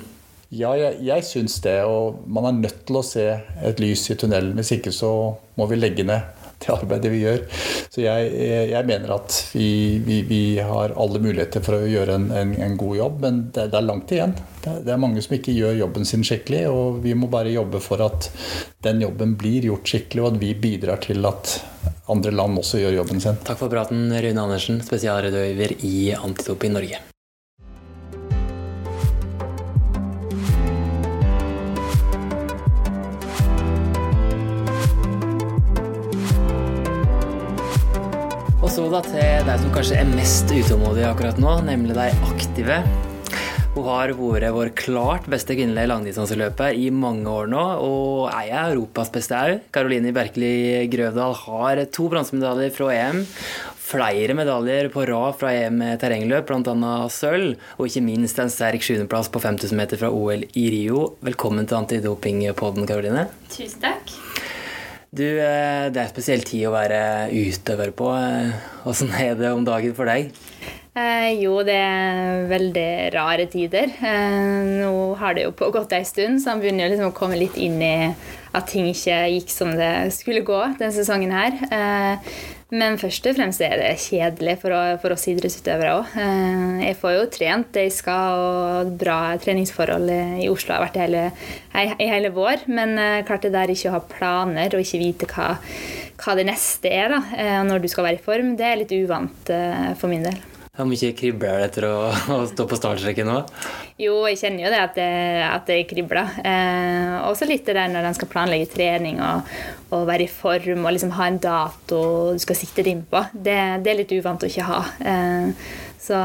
Ja, jeg, jeg syns det. Og man er nødt til å se et lys i tunnelen. Hvis ikke så må vi legge ned det arbeidet vi gjør. Så jeg, jeg mener at vi, vi, vi, har alle muligheter for å gjøre en, en, en god jobb, men det, det, er langt igjen. Det, det er mange som ikke gjør jobben sin skikkelig, og vi må bare jobbe for at den jobben blir gjort skikkelig, og at vi bidrar til at andre land også gjør jobben sin.
Takk for praten, Rune Andersen, spesialredaktør i Antidoping Norge. Så til deg som kanskje er mest utålmodig akkurat nå, nemlig de aktive. Hun har vært vår klart beste kvinnelige langdistanseløper i mange år nå, og er Europas beste òg. Karoline Berkeli Grøvdal har to bronsemedaljer fra EM. Flere medaljer på rad fra EM terrengløp, bl.a. sølv. Og ikke minst en sterk sjuendeplass på 5000 meter fra OL i Rio. Velkommen til Antidopingpodden, Karoline.
Tusen takk.
Du, eh, det er spesiell tid å være utøver på. Åssen eh, er det om dagen for deg?
Eh, jo, det er veldig rare tider. Eh, nå har det jo pågått ei stund, så han begynner liksom å komme litt inn i at ting ikke gikk som det skulle gå denne sesongen her. Eh, men først og fremst er det kjedelig for, for oss idrettsutøvere òg. Eh, jeg får jo trent det jeg skal, og bra treningsforhold i Oslo har vært i hele, i hele vår. Men eh, klart det der ikke å ha planer og ikke vite hva, hva det neste er, da, eh, når du skal være i form, det er litt uvant for min del.
Hvor mye kribler det etter å, å, stå på startstreken nå?
Jo, jeg kjenner jo det at det, at det kribler. Eh, også litt det der når en skal planlegge trening og, og, være i form og liksom ha en dato du skal sikte deg inn på. Det, det, er litt uvant å ikke ha. Eh, så,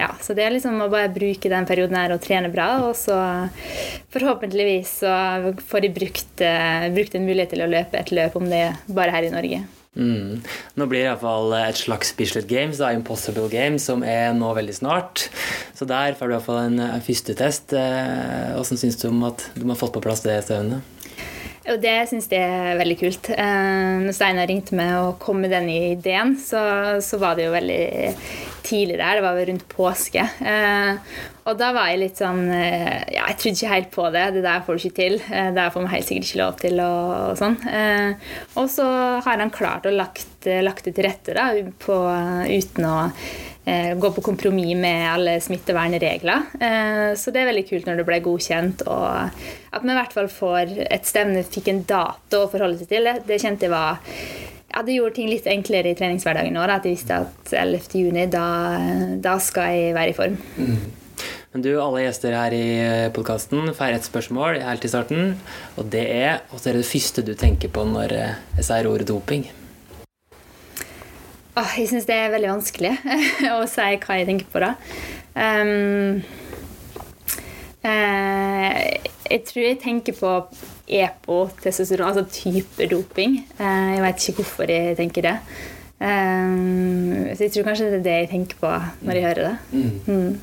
ja, så det er liksom å bare bruke den perioden her og trene bra, og så forhåpentligvis så får de brukt, eh, brukt en mulighet til å løpe et løp, om det bare her i Norge.
Mm. Nå blir det iallfall et slags Bislett Games, da, Impossible Games, som er nå veldig snart. Så der får du iallfall en, en første test. Eh, syns du om at du har fått på plass det stevnet?
Jo, det syns jeg er veldig kult. Eh, når Steinar ringte meg og kom med den ideen, så, så, var det jo veldig tidlig der. Det var rundt påske. Eh, og da var jeg litt sånn eh, Ja, jeg trodde ikke helt på det. Det der får du ikke til. Det der får man helt sikkert ikke lov til. Og, og sånn. Og så har han klart å lagt, lagt det til rette da, på, uten å Eh, gå på kompromiss med alle smittevernregler. Eh, så det er veldig kult når det ble godkjent, og at vi i hvert fall får et stevne, fikk en dato å forholde seg til. Det, kjente jeg var ja, Det gjorde ting litt enklere i treningshverdagen nå. At jeg visste at 11.6, da, da skal jeg være i form. Mm.
Men du, alle gjester her i podkasten får et spørsmål helt i starten. Og det er hva er det første du tenker på når jeg sier ordet doping?
Oh, jeg syns det er veldig vanskelig å si hva jeg tenker på da. Um, uh, jeg tror jeg tenker på EPO, testosteron, altså type doping. Uh, jeg vet ikke hvorfor jeg tenker det. Um, så jeg tror kanskje det er det jeg tenker på når jeg hører det. Mm.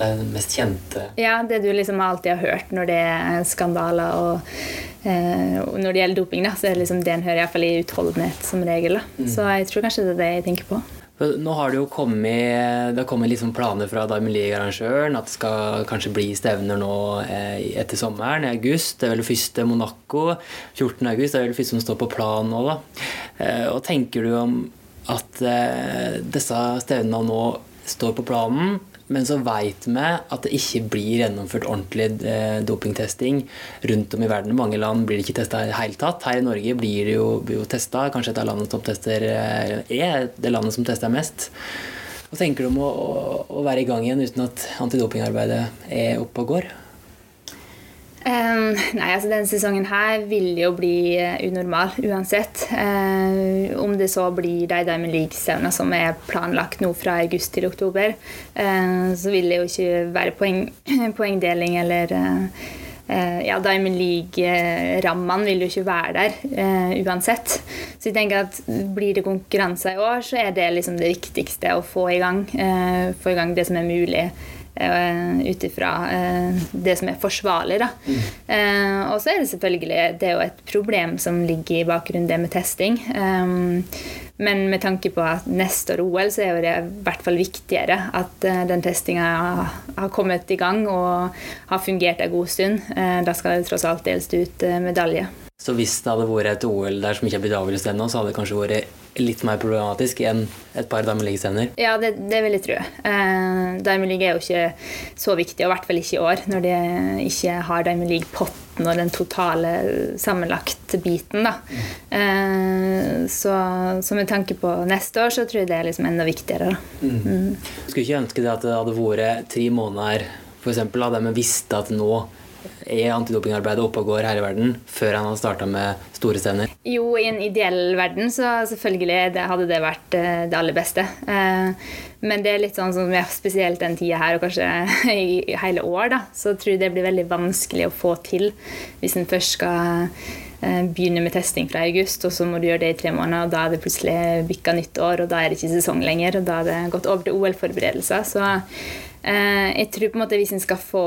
Det er den mest kjente
Ja, det du liksom alltid har hørt når det er skandaler og Eh, når det gjelder doping, da, så er det liksom det en hører iallfall i utholdenhet som regel. Mm. Så jeg tror kanskje det er det jeg tenker på.
Nå har det jo kommet, det har kommet liksom planer fra Diamond League-arrangøren at det skal kanskje bli stevner nå eh, etter sommeren, i august. Det er vel første Monaco. 14. august det er vel første som står på planen nå. da. Eh, og tenker du om at disse stevnene nå står på planen, men så veit vi at det ikke blir gjennomført ordentlig eh, dopingtesting rundt om i verden. I mange land blir det ikke testa i det hele tatt. Her i Norge blir det jo, jo testa. Kanskje et av landene som tester eh, er det landet som tester mest. Hva tenker du om å, å, være i gang igjen uten at antidopingarbeidet er oppe og går?
Um, nei, altså Denne sesongen her vil jo bli uh, unormal uansett. Uh, om det så blir de Diamond League-stevnene som er planlagt nå fra august til oktober, uh, så vil det jo ikke være poeng, poengdeling eller eh, ja, Diamond League-rammene vil jo ikke være der eh, uansett. Så jeg tenker at blir det konkurranser i år, så er det liksom det viktigste å få i gang. Eh, få i gang det som er mulig. Uh, Ut ifra uh, det som er forsvarlig. Da. Mm. Uh, og så er det selvfølgelig det er jo et problem som ligger i bakgrunnen, det med testing. Men med tanke på at neste år OL, så er det i hvert fall viktigere at den testinga har kommet i gang og har fungert en god stund. Da skal det tross alt deles ut medalje.
Så hvis det hadde vært et OL der som ikke er blitt avlyst ennå, så hadde det kanskje vært litt mer problematisk enn et par Diamond League-stevner?
Ja, det, det, vil jeg tro. Eh, Diamond er jo ikke så viktig, og i hvert fall ikke i år, når de ikke har Diamond League-potten og den totale sammenlagt-biten. da. Eh, så, så, med tanke på neste år, så tror jeg det er liksom enda viktigere. da. Mm.
Mm. Skulle ikke ønske det at det hadde vært tre måneder, f.eks., der vi visste at nå er antidopingarbeidet oppe og går her i verden før han har starta med store stevner?
Jo, i en ideell verden så selvfølgelig det hadde det vært eh, det aller beste. Eh, men det er litt sånn som spesielt den tida her, og kanskje i hele år, da, så tror jeg det blir veldig vanskelig å få til hvis en først skal eh, begynne med testing fra august, og så må du gjøre det i tre måneder, og da er det plutselig bikka nytt år, og da er det ikke sesong lenger, og da er det gått over til OL-forberedelser. Så jeg tror på en måte hvis en skal få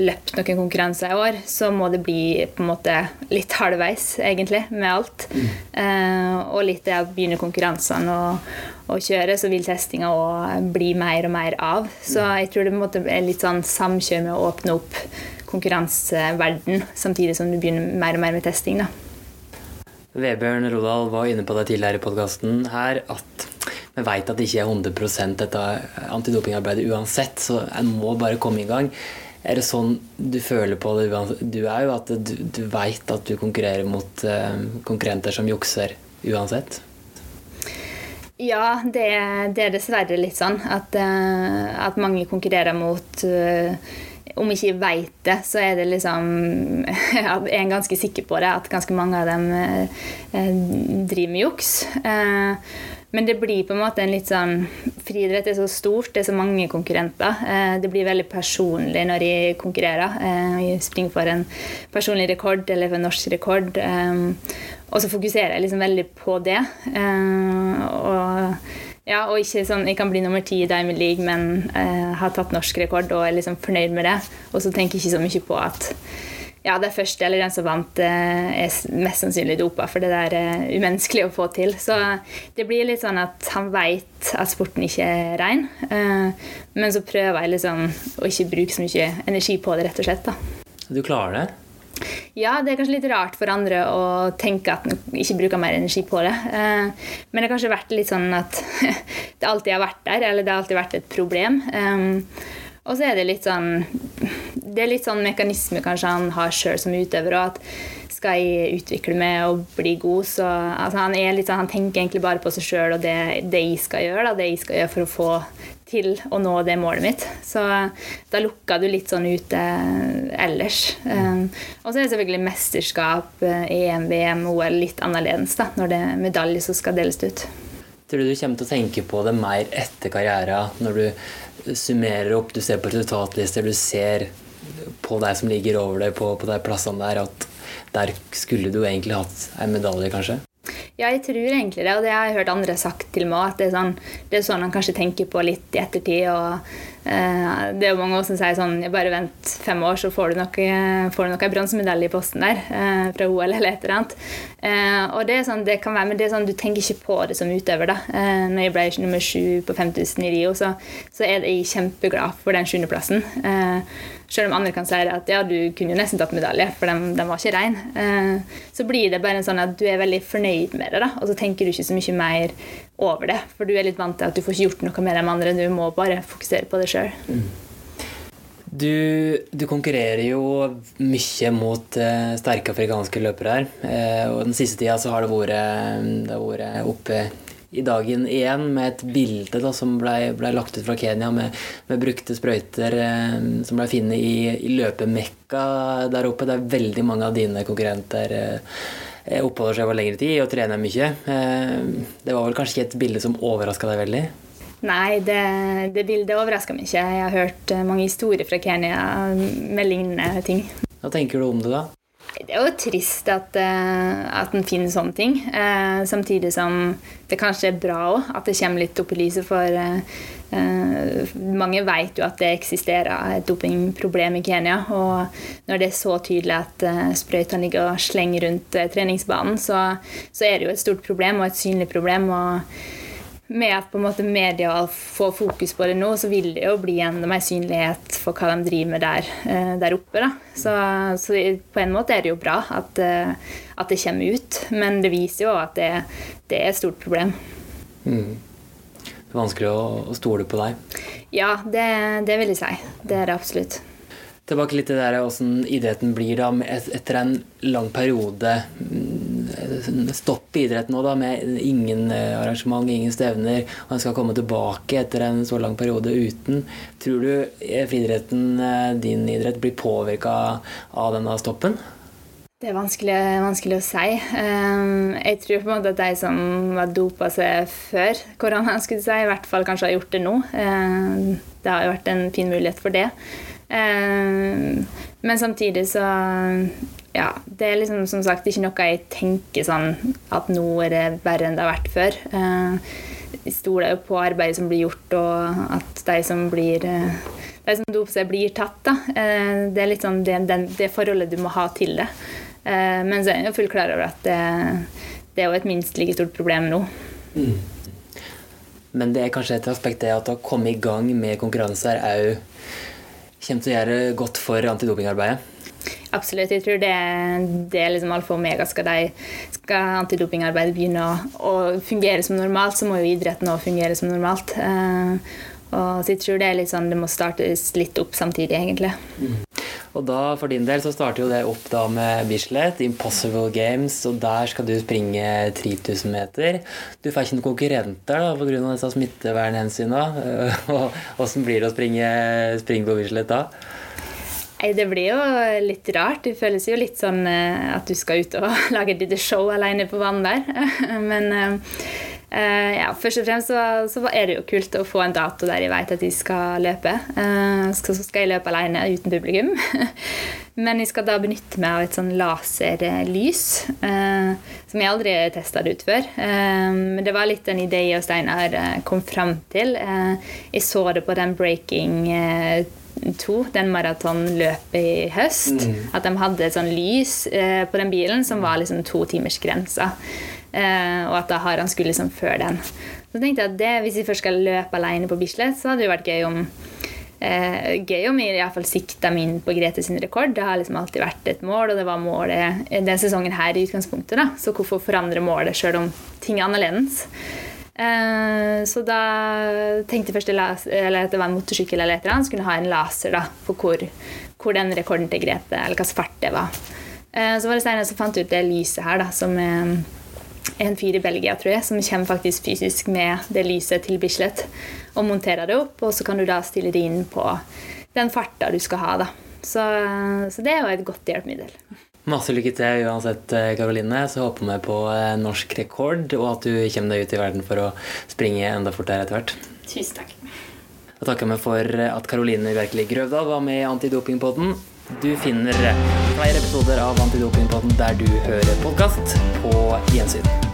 løpt noen konkurranser i år, så må det bli på en måte litt halvveis, egentlig, med alt. Mm. Eh, og litt det å begynne konkurransene og, og kjøre, så vil testinga òg bli mer og mer av. Så jeg tror det på en måte er litt sånn samkjør med å åpne opp konkurranseverden, samtidig som du begynner mer og mer med testing. da.
Vebjørn Rodal var inne på det tidligere i podkasten her at vi veit at det ikke er 100% dette antidopingarbeidet uansett, så en må bare komme i gang. Er det sånn du føler på det Du er jo at du, du veit at du konkurrerer mot uh, konkurrenter som jukser uansett?
Ja, det, det, er dessverre litt sånn at, uh, at mange konkurrerer mot uh, om ikke jeg veit det, så er det liksom Jeg er ganske sikker på det, at ganske mange av dem driver med juks. Men det blir på en måte en litt sånn Friidrett er så stort, det er så mange konkurrenter. Eh, det blir veldig personlig når jeg konkurrerer. Eh, jeg springer for en personlig rekord eller for en norsk rekord. Eh, og så fokuserer jeg liksom veldig på det. Og, ja, og ikke sånn Jeg kan bli nummer ti i Diamond League, men har tatt norsk rekord og er liksom fornøyd med det. Og så tenker jeg ikke så mye på at ja, det er første eller den som vant, eh, er mest sannsynlig dopa, for det der er umenneskelig å få til. Så det blir litt sånn at han veit at sporten ikke er rein, eh, men så prøver jeg liksom å ikke bruke så mye energi på det, rett og slett. da.
Du klarer det?
Ja, det er kanskje litt rart for andre å tenke at en ikke bruker mer energi på det. Eh, men det har kanskje vært litt sånn at det alltid har vært der, eller det har alltid vært et problem. Og så er det litt sånn Det er litt sånn mekanisme kanskje han har sjøl som utøver. òg, at skal jeg utvikle meg og bli god, så altså han, sånn, han, tenker egentlig bare på seg sjøl og det, det, jeg skal gjøre. Da, det jeg skal gjøre for å få til å nå det målet mitt. Så da lukker du litt sånn ute ellers. Um, og så er det selvfølgelig mesterskap, EM, VM, OL litt annerledes da, når det er medalje som skal deles ut.
Tror du du kommer til å tenke på det mer etter karrieren, når du summerer opp, du ser på resultatlister, du ser på deg som ligger over deg på, på de plassene der, at der skulle du egentlig hatt en medalje, kanskje?
Ja, jeg tror egentlig det, og det har jeg hørt andre sagt til meg. At det er sånn, det er sånn han kanskje tenker på litt i ettertid. og eh, Det er jo mange som sier sånn Bare vent fem år, så får du nok, får du nok en bronsemedalje i posten der. Eh, fra OL eller et eller annet. Eh, og det sånn, det kan være, men det er sånn, du tenker ikke på det som utøver. da. Eh, når jeg ble nummer sju på 5000 i Rio, så, så er jeg kjempeglad for den sjuendeplassen. Eh, selv om andre kan si at ja, du kunne jo nesten tatt medalje, for den, den var ikke rein. Eh, så blir det bare en sånn at du er veldig fornøyd med det, da, og så tenker du ikke så mye mer over det. For du er litt vant til at du får ikke gjort noe med de andre, du må bare fokusere på det sjøl.
Du, du, konkurrerer jo mye mot uh, sterke afrikanske løpere her. Uh, og den siste tida så har det vært, det har vært oppe i dagen igjen med et bilde da, som ble, ble, lagt ut fra Kenya med, med brukte sprøyter eh, som ble funnet i, i løpemekka der oppe. Det er veldig mange av dine konkurrenter eh, oppholder seg over lengre tid og trener mye. Eh, det var vel kanskje ikke et bilde som overraska deg veldig?
Nei, det, det bildet overraska meg ikke. Jeg har hørt mange historier fra Kenya med lignende ting.
Hva tenker du om det, da?
Det er jo trist at, uh, at en finner sånne ting. Uh, samtidig som det kanskje er bra òg at det kommer litt opp i lyset. For uh, mange vet jo at det eksisterer et dopingproblem i Kenya. Og når det er så tydelig at sprøytene ligger og slenger rundt treningsbanen, så, så, er det jo et stort problem og et synlig problem. og med at på en måte media får fokus på det nå, så vil det jo bli enda mer synlighet for hva de driver med der, eh, der oppe. Da. Så, så, på en måte er det jo bra at, eh, at, det kommer ut, men det viser jo at det, det er et stort problem.
Mm. Det er vanskelig å, å stole på deg?
Ja, det, det vil jeg si. Det er det absolutt.
Tilbake litt til det åssen idretten blir da, etter en lang periode. Mm, stopp i idretten nå, da, med ingen eh, arrangement, ingen stevner. Og en skal komme tilbake etter en så lang periode uten. Tror du eh, friidretten, eh, din idrett, blir påvirka av denne stoppen?
Det er vanskelig, vanskelig, å si. Jeg tror på en måte at de som har dopa seg før korona, skulle si, i hvert fall kanskje har gjort det nå. Det har jo vært en fin mulighet for det. Eh, men samtidig så Ja, det er liksom som sagt ikke noe jeg tenker sånn at nå er det verre enn det har vært før. Eh, jeg stoler jo på arbeidet som blir gjort, og at de som blir eh, de som doper seg, blir tatt. Da. Det er litt sånn det, det, det, forholdet du må ha til det. Men så er jeg jo fullt klar over at det, det er jo et minst like stort problem nå. Mm.
Men det er kanskje et aspekt det at å komme i gang med konkurranser òg kommer til å gjøre godt for antidopingarbeidet?
Absolutt. Jeg tror det, det er liksom alfa og omega. Skal, de, skal antidopingarbeidet begynne å, å, fungere som normalt, så må jo idretten òg fungere som normalt. Uh, og så jeg tror det er litt sånn, det må startes litt opp samtidig, egentlig. Mm.
Og da, for din del, så starter jo det opp da med Bislett, Impossible Games, og der skal du springe 3000 meter. Du får ikke noen konkurrenter da, pga. disse smittevernhensynene. Åssen blir det å springe, springe på Bislett da?
Nei, Det blir jo litt rart. Det føles jo litt sånn eh, at du skal ut og lage et lite show alene på vann der. Men eh, Uh, ja, først og fremst så, så, er det jo kult å få en dato der jeg vet at jeg skal løpe. Uh, så skal jeg løpe alene uten publikum. Men jeg skal da benytte meg av et sånn laserlys uh, som jeg aldri har testa ut før. Men det var litt en idé og Steinar kom fram til. Jeg så det på den Breaking 2, den maratonløpet i høst. Mm. At de hadde et sånn lys på den bilen som var liksom to timers grensa. Eh, og at da har han skulle liksom før den. Så tenkte jeg at det, hvis vi først skal løpe alene på Bislett, så hadde det vært gøy om eh, gøy om jeg iallfall sikta min på Grete sin rekord. Det har liksom alltid vært et mål, og det var målet den sesongen her i utgangspunktet. da. Så hvorfor forandre målet sjøl om ting er annerledes? Eh, så da tenkte jeg først at det var en motorsykkel eller et eller annet, så kunne ha en laser da, på hvor, hvor den rekorden til Grete, eller hvilken fart det var. Eh, så var det senere som fant ut det lyset her, da, som eh, en fyr i Belgia tror jeg, som kommer faktisk fysisk med det lyset til Bislett og monterer det opp. Og så kan du da stille det inn på den farta du skal ha. da. Så, så det er jo et godt hjelpemiddel.
Masse lykke til uansett, Karoline. Så håper vi på eh, norsk rekord, og at du kommer deg ut i verden for å springe enda fortere etter hvert.
Tusen takk.
Da takker vi for at Karoline Bjerkeli Grøvdal var med i Antidopingpodden. Du finner flere episoder av Antidopingpodden der du hører podkast, på gjensyn.